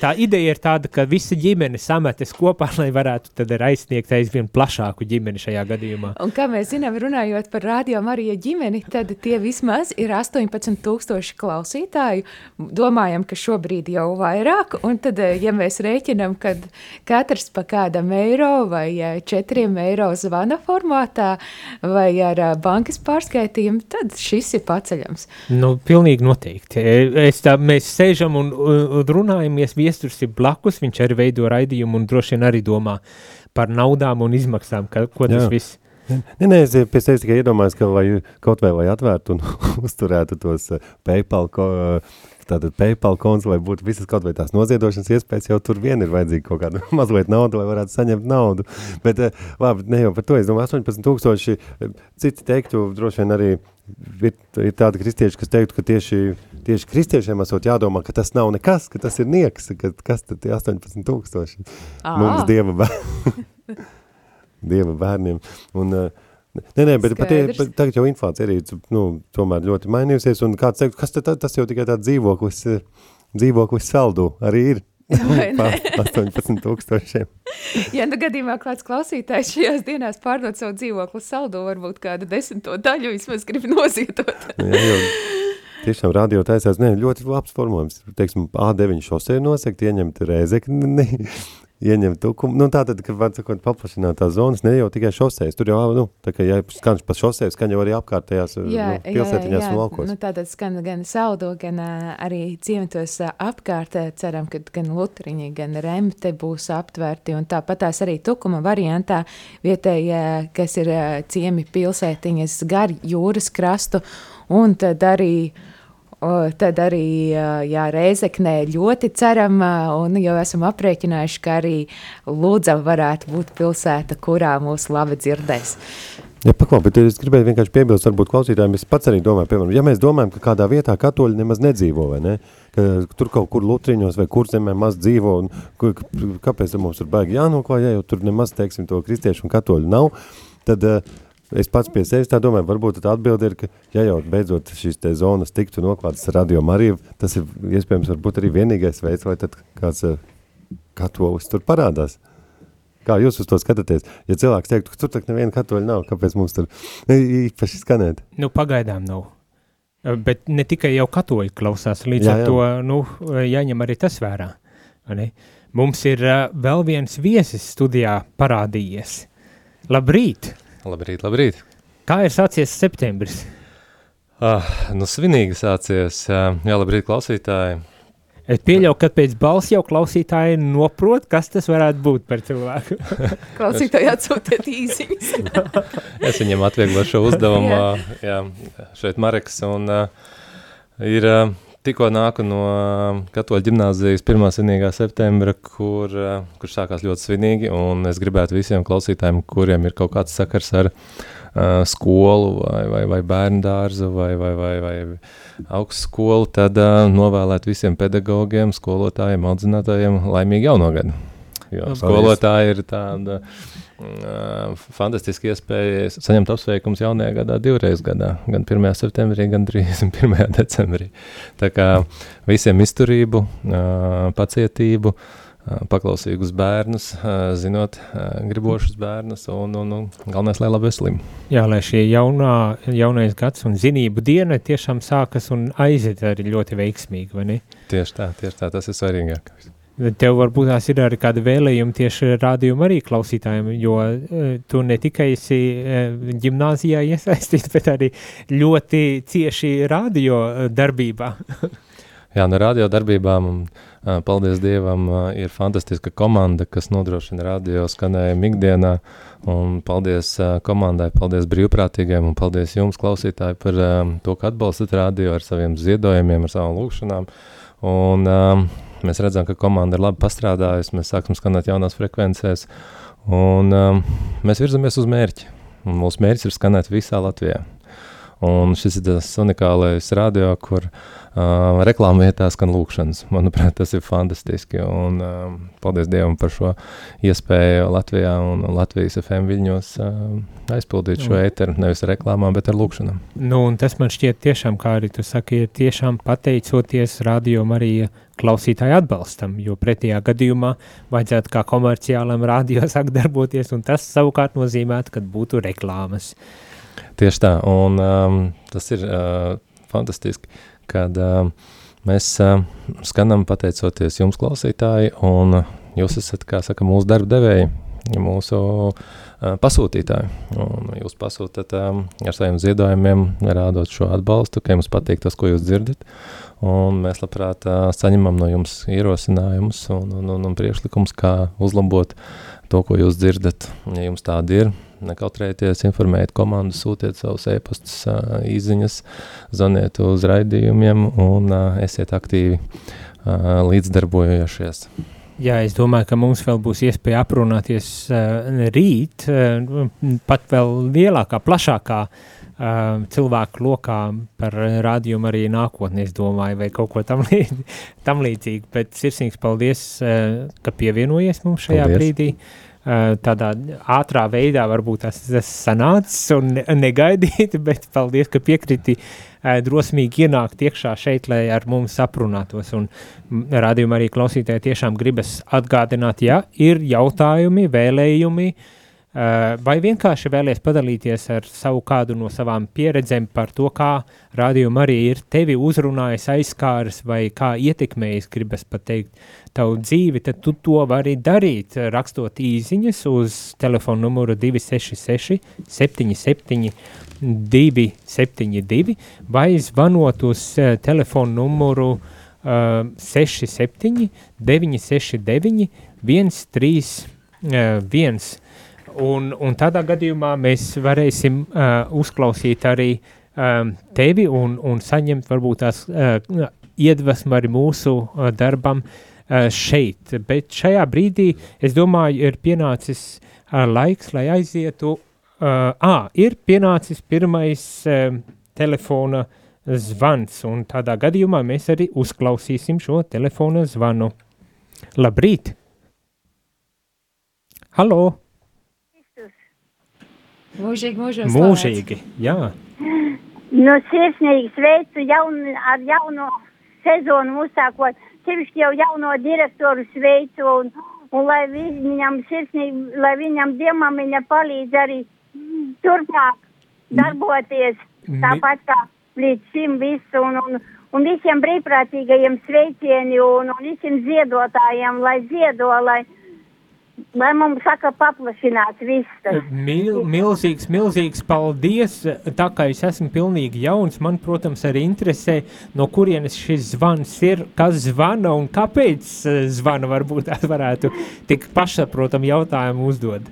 tā ideja ir tāda, ka visa ģimene sametas kopā, lai varētu tad aizsniegt aizvien plašāku ģimeni šajā gadījumā. Un kā mēs zinām, runājot par radio Marija ģimeni, tad tie vismaz ir 18 tūkstoši klausītāju. Domājam, ka šobrīd jau vairāk, un tad, eh, ja mēs rēķinam, kad katrs pa kādam eiro vai eh, četriem eiro zvana formātā vai ar bankas pārskaitījumu, tad šis ir paceļams. Nu, pilnīgi noteikti. Es tā, mēs sēžam un, un runājam runājamies, viesturs ir blakus, viņš arī veido raidījumu un droši vien arī domā par naudām un izmaksām, ka, ko tas Jā. viss. Nē, nē, es pēc tevis tikai iedomājos, ka vai kaut vai lai atvērtu un <laughs> uzturētu tos uh, PayPal, ko, uh, tātad PayPal konts, lai būtu visas kaut vai tās noziedošanas iespējas, jau tur vien ir vajadzīga kaut kāda <laughs> mazliet nauda, lai varētu saņemt naudu. Bet, uh, labi, ne jau par to, es domāju, 18 tūkstoši, citi teiktu, droši vien arī ir, ir tādi kristieši, kas teiktu, ka tieši tieši kristiešiem esot jādomā, ka tas nav nekas, ka tas ir nieks, ka kas tad ir 18 tūkstoši mums dieva, bēr... <laughs> dieva bērniem. Un, Nē, nē, bet pat, pat tagad jau inflācija arī nu, tomēr ļoti mainījusies, un kāds teikt, kas tad, tas jau tikai tāds dzīvoklis, dzīvoklis saldu arī ir. 18 tūkstošiem. ja nu gadījumā kāds klausītājs šajās dienās pārdod savu dzīvokli saldu, varbūt kādu desmito daļu vismaz grib nozietot. jā, jau Tiešām radio taisās, ne, ļoti labs formulējums. Teiksim, A9 šosei nosegt, ieņemt Rēzekni, ieņemt tukumu. Nu, tātad, kad var sakot paplašināt tās zonas, ne jau tikai šoseis. Tur jau, nu, tā kā, ja skan pa šoseis, skan jau arī apkārtējās jā, nu, pilsētiņās un laukos. Nu, tātad skan gan saudo, gan arī ciematos apkārt. Ceram, ka gan Lutriņi, gan Remte būs aptverti. Un tāpat tās arī tukuma variantā vietējie, kas ir ciemi pilsētiņas gar jūras krastu. Un tad arī uh, tad arī jā, Reizeknē ļoti ceram, un jau esam aprēķinājuši, ka arī Lūdza varētu būt pilsēta, kurā mūs labi dzirdēs. Ja, paklau, bet es gribēju vienkārši piebilst, varbūt klausītājiem, es pats arī domāju, piemēram, ja mēs domājam, ka kādā vietā katoļi nemaz nedzīvo, vai ne, ka tur kaut kur lutriņos vai kur zemē maz dzīvo, un kāpēc mums tur baigi jānoklāj, ja jau tur nemaz, teiksim, to kristiešu un katoļu nav, tad uh, es pats pie sevis tā domāju, varbūt tā atbildi ir, ka ja jau beidzot šīs te zonas tiktu noklātas radio Mariju, tas ir iespējams varbūt arī vienīgais veids, vai tad kāds uh, katolis tur parādās. Kā jūs uz to skatāties? Ja cilvēks teiktu, ka tur tak neviena katoļa nav, kāpēc mums tur īpaši skanēt? Nu, pagaidām nav. Bet ne tikai jau katoļi klausās, līdz Jā, ar jā. to nu, jāņem arī tas vērā. ne? Mums ir uh, vēl viens viesis studijā parādījies. Labrīt! Labrīt, labrīt. Kā ir sācies septembris? Ah, nu, svinīgi sācies. Jā, jā, labrīt, klausītāji. Es pieļauju, ka pēc balss jau klausītāji noprot, kas tas varētu būt par cilvēku. <laughs> Klausītāji atsūtiet īsiņas. <laughs> Es viņam atvieglošu šo uzdevumu. jā, šeit Mareks un uh, ir uh, tikko nāku no uh, Katoļu ģimnāzijas 1. svinīgā septembra, kur, uh, kur sākās ļoti svinīgi, un es gribētu visiem klausītājiem, kuriem ir kaut kāds sakars ar uh, skolu vai, vai, vai bērnu dārzu vai, vai, vai, vai augstskolu, tad uh, novēlēt visiem pedagogiem, skolotājiem, audzinātājiem laimīgu jauno gadu. Jo skolotāji ir tāda fantastiska iespēja saņemt apsveikums jaunajā gadā divreiz gadā, gan 1. septembrī, gan 31. <laughs> decembrī. Tā kā visiem izturību, pacietību, paklausīgus bērnus, zinot, gribošus bērnus un, un, un galvenais, lai labi veselību. Jā, lai šie jaunā, jaunais gads un zinību diena tiešām sākas un aiziet arī ļoti veiksmīgi, vai ne? Tieši tā, tieši tā, tas ir svarīgākais. Tev varbūt tās ir arī kāda vēlējuma tieši rādījuma arī klausītājiem, jo uh, tu ne tikai esi uh, ģimnāzijā <laughs> iesaistīts, bet arī ļoti cieši radio uh, darbībā. <laughs> Jā, no radio darbībām, ā, paldies Dievam, ir fantastiska komanda, kas nodrošina radio skanējumu ikdienā. Un paldies komandai, paldies brīvprātīgiem un paldies jums, klausītāji, par to, ka atbalstat radio ar saviem ziedojumiem, ar savām lūkšanām. Un, ā, mēs redzam, ka komanda ir labi pastrādājusi, mēs sākam skanēt jaunās frekvencēs, un ā, mēs virzamies uz mērķi. Un mūsu mērķis ir skanēt visā Latvijā. Un šis ir tas unikālais radio, kur uh, reklāmā vietā skan lūkšanas. Manuprāt, tas ir fantastiski. Un, uh, paldies Dievam par šo iespēju Latvijā un Latvijas FM viļņos uh, aizpildīt šo ēteru nevis ar reklāmām, bet ar lūkšanām. Nu, un tas man šķiet tiešām, kā arī tu saki, ir tiešām pateicoties radio Marija klausītāju atbalstam, jo pretējā gadījumā vajadzētu kā komerciālam radio <laughs> sāk darboties, un tas savukārt nozīmētu, ka būtu reklāmas. Tieši tā, un um, tas ir uh, fantastiski, kad um, mēs uh, skanam pateicoties jums, klausītāji, un uh, jūs esat, kā saka, mūsu darba devēji, mūsu uh, pasūtītāji. Un jūs pasūtat um, ar saviem ziedojumiem, rādot šo atbalstu, ka jums patīk tas, ko jūs dzirdat, un mēs labprāt uh, saņemam no jums ierosinājumus un, un, un, un priekšlikums, kā uzlabot to, ko jūs dzirdat. Ja jums tādi ir, nekautrējieties, informējiet komandu, sūtiet savus e-pastus, ā, īziņas, zvaniet uz raidījumiem un esiet aktīvi līdzdarbojošies. Jā, es domāju, ka mums vēl būs iespēja aprunāties uh, rīt, uh, pat vēl lielākā, plašākā uh, cilvēku lokā par rādījumu arī nākotnē, es domāju, vai kaut ko tam, līdz, tam līdzīgu. Bet sirsnīgs paldies, uh, ka pievienojies mums šajā Paldies. brīdī. Uh, tādā ātrā veidā varbūt tas, tas sanācis un ne- negaidīti, <laughs> bet paldies, ka piekriti uh, drosmīgi ienākt iekšā šeit, lai ar mums aprunātos. Un Radījumā arī klausītāji tiešām gribas atgādināt, ja ir jautājumi, vēlējumi, uh, vai vienkārši vēlies padalīties ar savu kādu no savām pieredzēm par to, kā rādījuma arī ir tevi uzrunājis, aizskāris vai kā ietekmējis, gribas pateikt, tavu dzīvi, tad tu to vari darīt, rakstot īziņas uz telefonu numuru 266 77 272 vai zvanot uz uh, telefonu numuru uh, 67 969 131. Un, un tādā gadījumā mēs varēsim uh, uzklausīt arī um, tevi un, un saņemt varbūt tās uh, iedvesmu arī mūsu uh, darbam uh, šeit. Bet šajā brīdī, es domāju, ir pienācis uh, laiks, lai aizietu uh, à, ir pienācis pirmais uh, telefona zvans, un tādā gadījumā mēs arī uzklausīsim šo telefona zvanu. Labrīt! Halo! Mūžīgi, mūžīgi. Mūžīgi, jā. Nu, sirsnīgi sveicu jaun, ar jauno sezonu uzsākot. Sevišķi jau jauno direktoru sveicu un, un lai viņam sirsnīgi, lai viņam diemamiņa palīdz arī turpmāk darboties tāpat kā līdz šim visu un, un, un visiem brīvprātīgajiem sveicieni un, un visiem ziedotājiem, lai ziedo, lai Lai mums saka, paplašināts viss. Tas. Mil, milzīgs, milzīgs paldies. Tā kā es esmu pilnīgi jauns, man, protams, arī interesē, no kurienes šis zvans ir, kas zvana un kāpēc eh, zvana. Varbūt <laughs> varētu tik pašsaprotam jautājumu uzdot.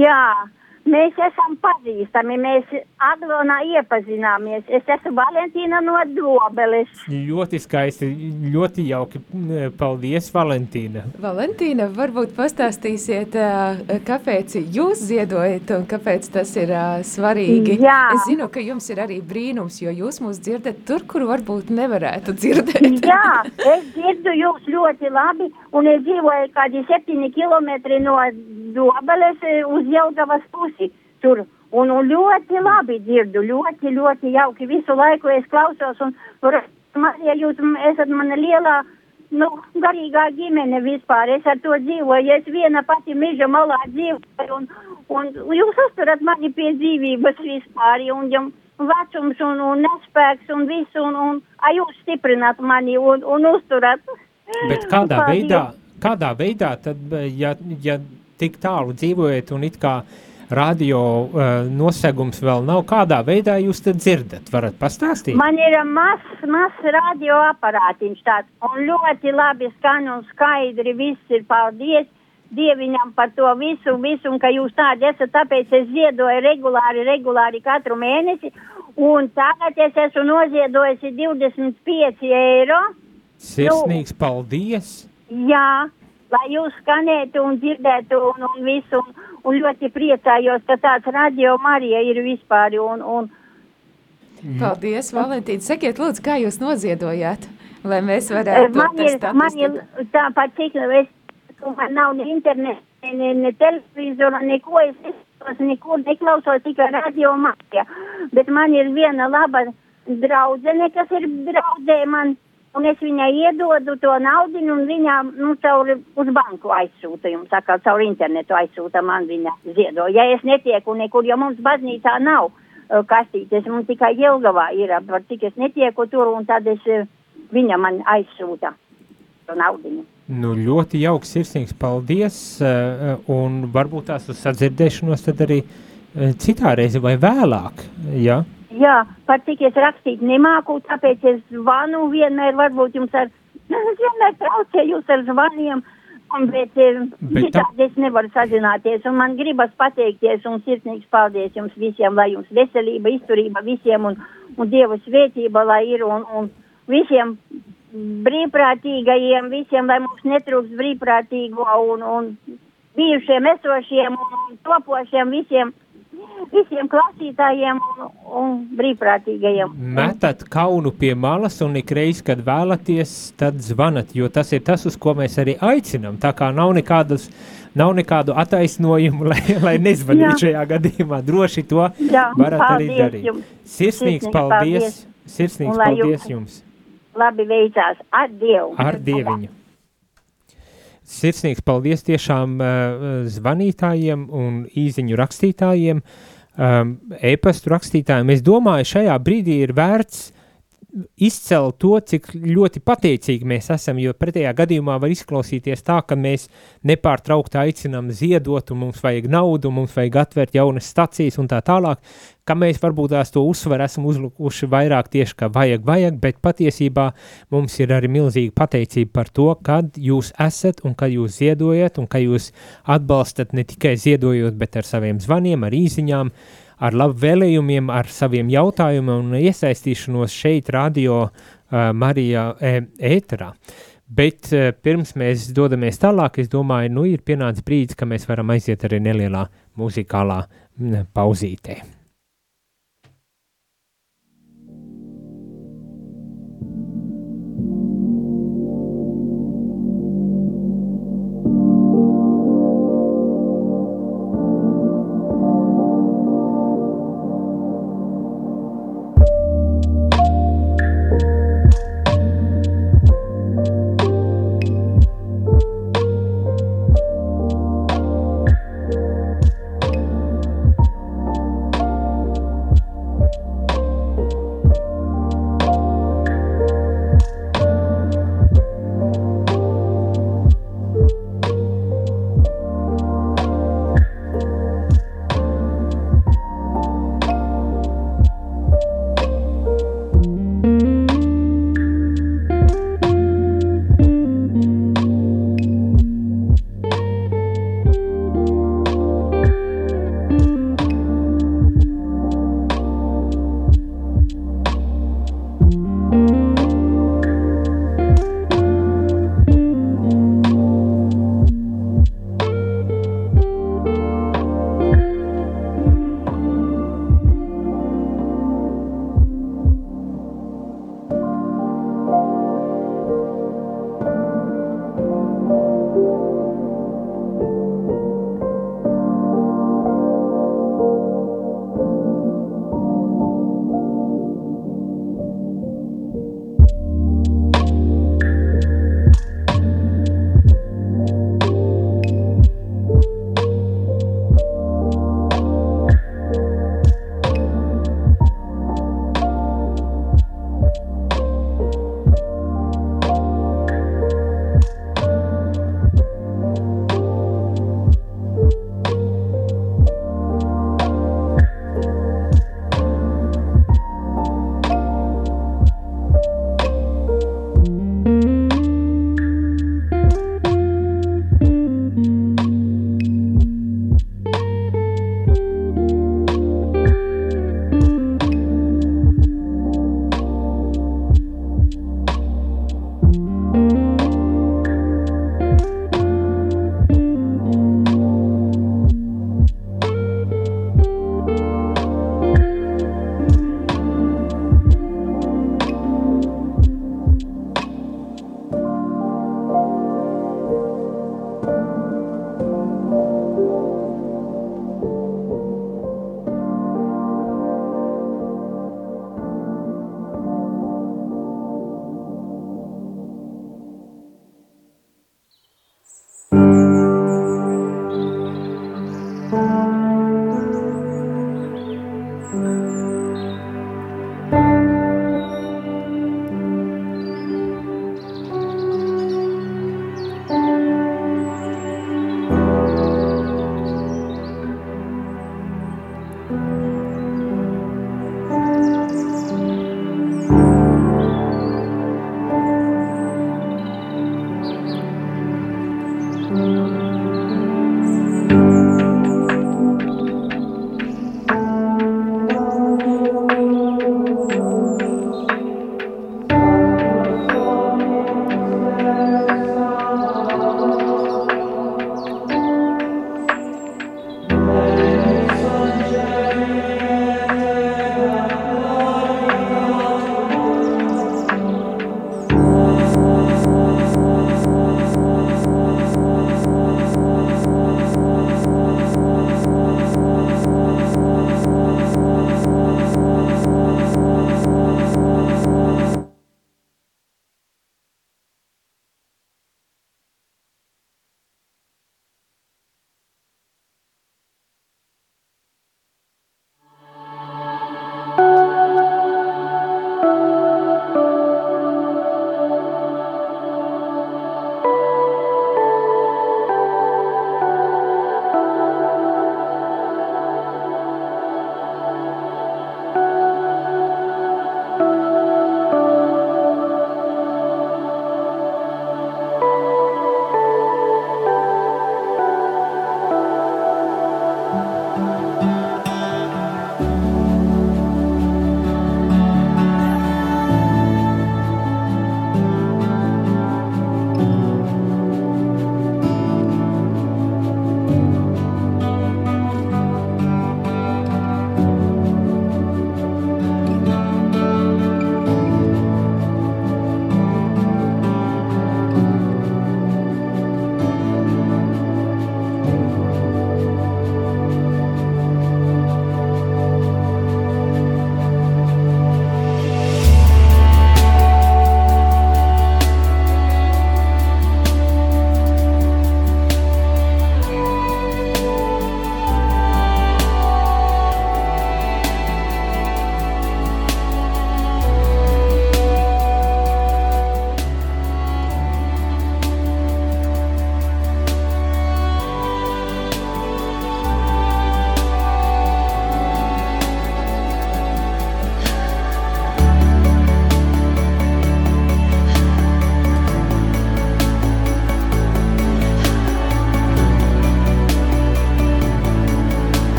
Jā, Mēs esam pazīstami, mēs Aglonā iepazināmies. Es esmu Valentīna no Dobeles. Ļoti skaisti, ļoti jauki. Paldies, Valentīna. Valentīna, varbūt pastāstīsiet, kāpēc jūs ziedojat un kāpēc tas ir svarīgi. Jā. Es zinu, ka jums ir arī brīnums, jo jūs mūs dzirdat tur, kur varbūt nevarētu dzirdēt. Jā, es dzirdu jūs ļoti labi un es dzīvoju kādi septiņi kilometri no Dobeles uz Jelgavas pusi pusi tur. Un, un ļoti labi dzirdu, ļoti, ļoti jauki. Visu laiku es klausos, un, ja jūs esat mana lielā, nu, garīgā ģimene vispār, es ar to dzīvoju, es viena pati meža malā dzīvoju, un, un jūs uzturat mani pie dzīvības vispār, un jums vecums un, un nespēks un visu, un, un a, jūs stiprināt mani un, un uzturat. Bet kādā veidā, kādā veidā tad, ja, ja tik tālu dzīvojat un it kā radio uh, nosegums vēl nav. Kādā veidā jūs to dzirdat? Varat pastāstīt? Man ir mazs maz radioaparātiņš tāds, un ļoti labi skan un skaidri viss ir paldies. Dieviņam par to visu, visu, un ka jūs tādi esat, tāpēc es ziedoju regulāri, regulāri katru mēnesi, un tagad es esmu noziedojusi 25 eiro. Sirsnīgs nu, paldies! Jā, lai jūs skanētu un dzirdētu un, un visu, un, un ļoti priecājos, ka tāds radio Marija ir vispār. Un, un... Paldies, Valentīna. Sakiet, lūdzu, kā jūs noziedojāt, lai mēs varētu man ir, man ir tāpat, cik es, man nav ne interneta, ne, ne televizora, neko es nesos, nekur neklausos, tikai radio Marija. Bet man ir viena laba draudzene, kas ir draudzē man un es viņai iedodu to naudu, un viņa nu, caur uz banku aizsūta, jums saka, caur internetu aizsūta man viņa ziedo. Ja es netieku nekur, jo mums baznīcā nav uh, kastītes, mums tikai Jelgavā ir, par cik es netieku tur, un tad es, uh, viņa man aizsūta to naudiņu. Nu, ļoti jauks, sirsnīgs paldies, uh, un varbūt tās uz sadzirdēšanos tad arī uh, citā reize vai vēlāk, ja? Jā, par cik es rakstīt nemāku, tāpēc es zvanu vienmēr, varbūt jums ar, <laughs> es vienmēr traucēju jūs ar zvaniem, un, bet, eh, bet citādi es nevaru sazināties, un man gribas pateikties, un sirsnīgs paldies jums visiem, lai jums veselība, izturība visiem, un, un Dieva svētība, lai ir, un, un visiem brīvprātīgajiem, visiem, lai mums netrūks brīvprātīgo, un, un bijušiem, esošiem, un topošiem visiem visiem klausītājiem un, brīvprātīgajiem. Metat kaunu pie malas un ikreiz, kad vēlaties, tad zvanat, jo tas ir tas, uz ko mēs arī aicinam. Tā kā nav nekādas, nav nekādu attaisnojumu, <laughs> lai, lai nezvanītu šajā gadījumā. Droši to Jā, varat arī darīt. Jums. Sirsnīgs paldies, paldies. sirsnīgs paldies jums. Labi veicās, ar Dievu. Ar Dieviņu. Sirsnīgs paldies tiešām uh, zvanītājiem un īziņu rakstītājiem, um, e-pastu rakstītājiem. Es domāju, šajā brīdī ir vērts izcelt to, cik ļoti pateicīgi mēs esam, jo pretējā gadījumā var izklausīties tā, ka mēs nepārtraukti aicinām ziedot, un mums vajag naudu, mums vajag atvērt jaunas stacijas un tā tālāk, ka mēs varbūt tās to uzsveru esam uzlikuši vairāk tieši, ka vajag, vajag, bet patiesībā mums ir arī milzīga pateicība par to, kad jūs esat un kad jūs ziedojat, un ka jūs atbalstat ne tikai ziedojot, bet ar saviem zvaniem, ar īziņām, uh, ar labvēlējumiem, ar saviem jautājumiem un iesaistīšanos šeit, radio uh, Marijā e ēterā. Bet uh, pirms mēs dodamies tālāk, es domāju, nu ir pienācis brīdis, ka mēs varam aiziet arī nelielā muzikālā pauzītē.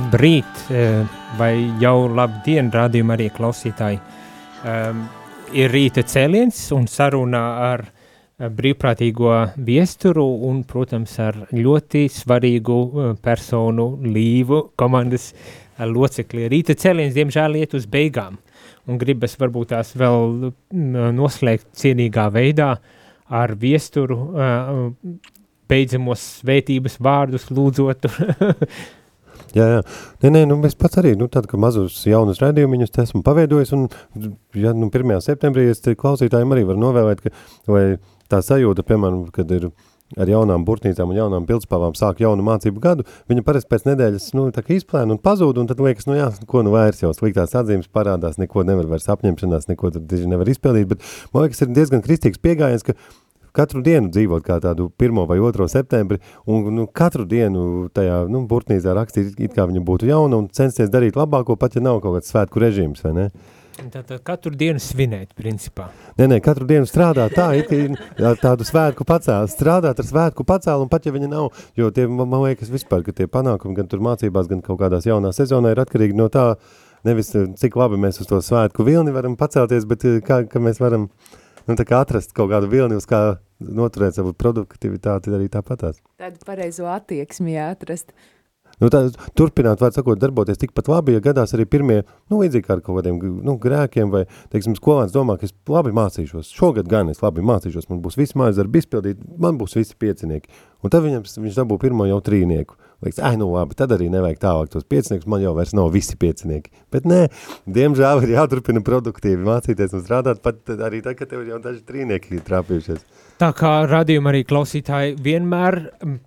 Labrīt, eh, vai jau labdien, rādījumā arī klausītāji. Um, ir rīta cēliens un saruna ar eh, brīvprātīgo viesturu un, protams, ar ļoti svarīgu eh, personu līvu komandas locekli. Rīta cēliens, diemžēl, iet uz beigām un gribas varbūt tās vēl noslēgt cienīgā veidā ar viesturu beidzamos svētības vārdus lūdzot. <laughs> jā, jā. Nē, nē, nu es pats arī, nu tad, ka mazus jaunus raidījumiņus esmu paveidojis, un, ja, nu, 1. septembrī es klausītājiem arī varu novēlēt, ka, vai tā sajūta, piemēram, kad ir ar jaunām burtnīcām un jaunām pildspāvām sāk jaunu mācību gadu, viņa parasti pēc nedēļas, nu, tā kā izplēna un pazūd, un tad liekas, nu jā, ko nu vairs jau sliktās atzīmes parādās, neko nevar vairs apņemšanās, neko tad nevar izpildīt, bet man liekas, ir diezgan kristīgs piegājiens, ka katru dienu dzīvot kā tādu 1. vai 2. septembri, un nu, katru dienu tajā nu, burtnīcā rakstīt, it kā viņa būtu jauna, un censties darīt labāko, pat ja nav kaut kāds svētku režīms, vai ne? Tātad katru dienu svinēt, principā. Nē, nē, katru dienu strādāt tā, it kā tādu svētku pacēlu, strādāt ar svētku pacēlu, un pat ja viņa nav, jo tie, man liekas vispār, ka tie panākumi gan tur mācībās, gan kaut kādās jaunās sezonā ir atkarīgi no tā, nevis cik labi mēs uz to svētku vilni varam pacelties, bet kā, ka mēs varam uh, nu, atrast kaut kādu vilni, uz kā noturēt savu produktivitāti arī tāpatās. Tādu pareizo attieksmi jāatrast. Nu, tā, turpināt, var sakot, darboties tikpat labi, ja gadās arī pirmie, nu, līdzīgi ar kaut kādiem nu, grēkiem, vai, teiksim, skolāns domā, ka es labi mācīšos. Šogad gan es labi mācīšos, man būs visi mājas darbi izpildīt, man būs visi piecinieki. Un tad viņam, viņš dabū pirmo jau trīnieku. Liekas, ai, nu labi, tad arī nevajag tālāk tos pieciniekus, man jau vairs nav visi piecinieki. Bet nē, diemžēl ir jāturpina produktīvi mācīties un strādāt pat arī tad, kad tev jau daži trīnieki ir trāpījušies. Tā kā radījuma arī klausītāji vienmēr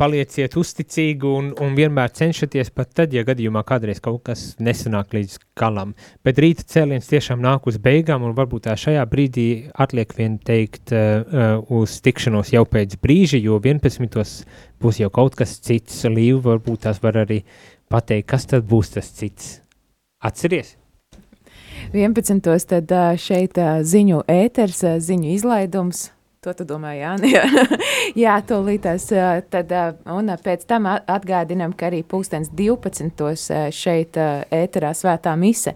palieciet uzticīgi un, un vienmēr cenšaties pat tad, ja gadījumā kādreiz kaut kas nesanāk līdz galam. Bet rīta cēliens tiešām nāk uz beigām un varbūt tā šajā brīdī atliek vien teikt uh, uz tikšanos jau pēc brīža, jo 11 būs jau kaut kas cits. Līva varbūt tās var arī pateikt, kas tad būs tas cits. Atceries! 11. tad šeit ziņu ēters, ziņu izlaidums. To tu domā, Jāni? <laughs> Jā, to līdās. Tad, un pēc tam atgādinam, ka arī pulkstens 12. šeit ēterā svētā mise,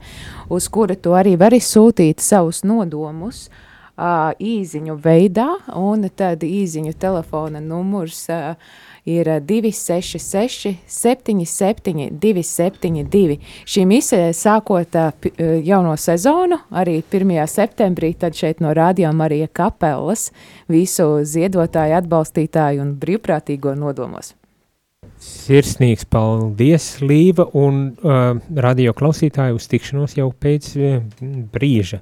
uz kura tu arī vari sūtīt savus nodomus. Īziņu veidā, un tad īziņu telefona numurs uh, ir 266, 77, 272. Šī misija sākot jauno sezonu, arī 1. septembrī, tad šeit no Rādio Marija Kapelas visu ziedotāju, atbalstītāju un brīvprātīgo nodomos. Sirsnīgs paldies, Līva, un uh, radio klausītāju uz tikšanos jau pēc uh, brīža.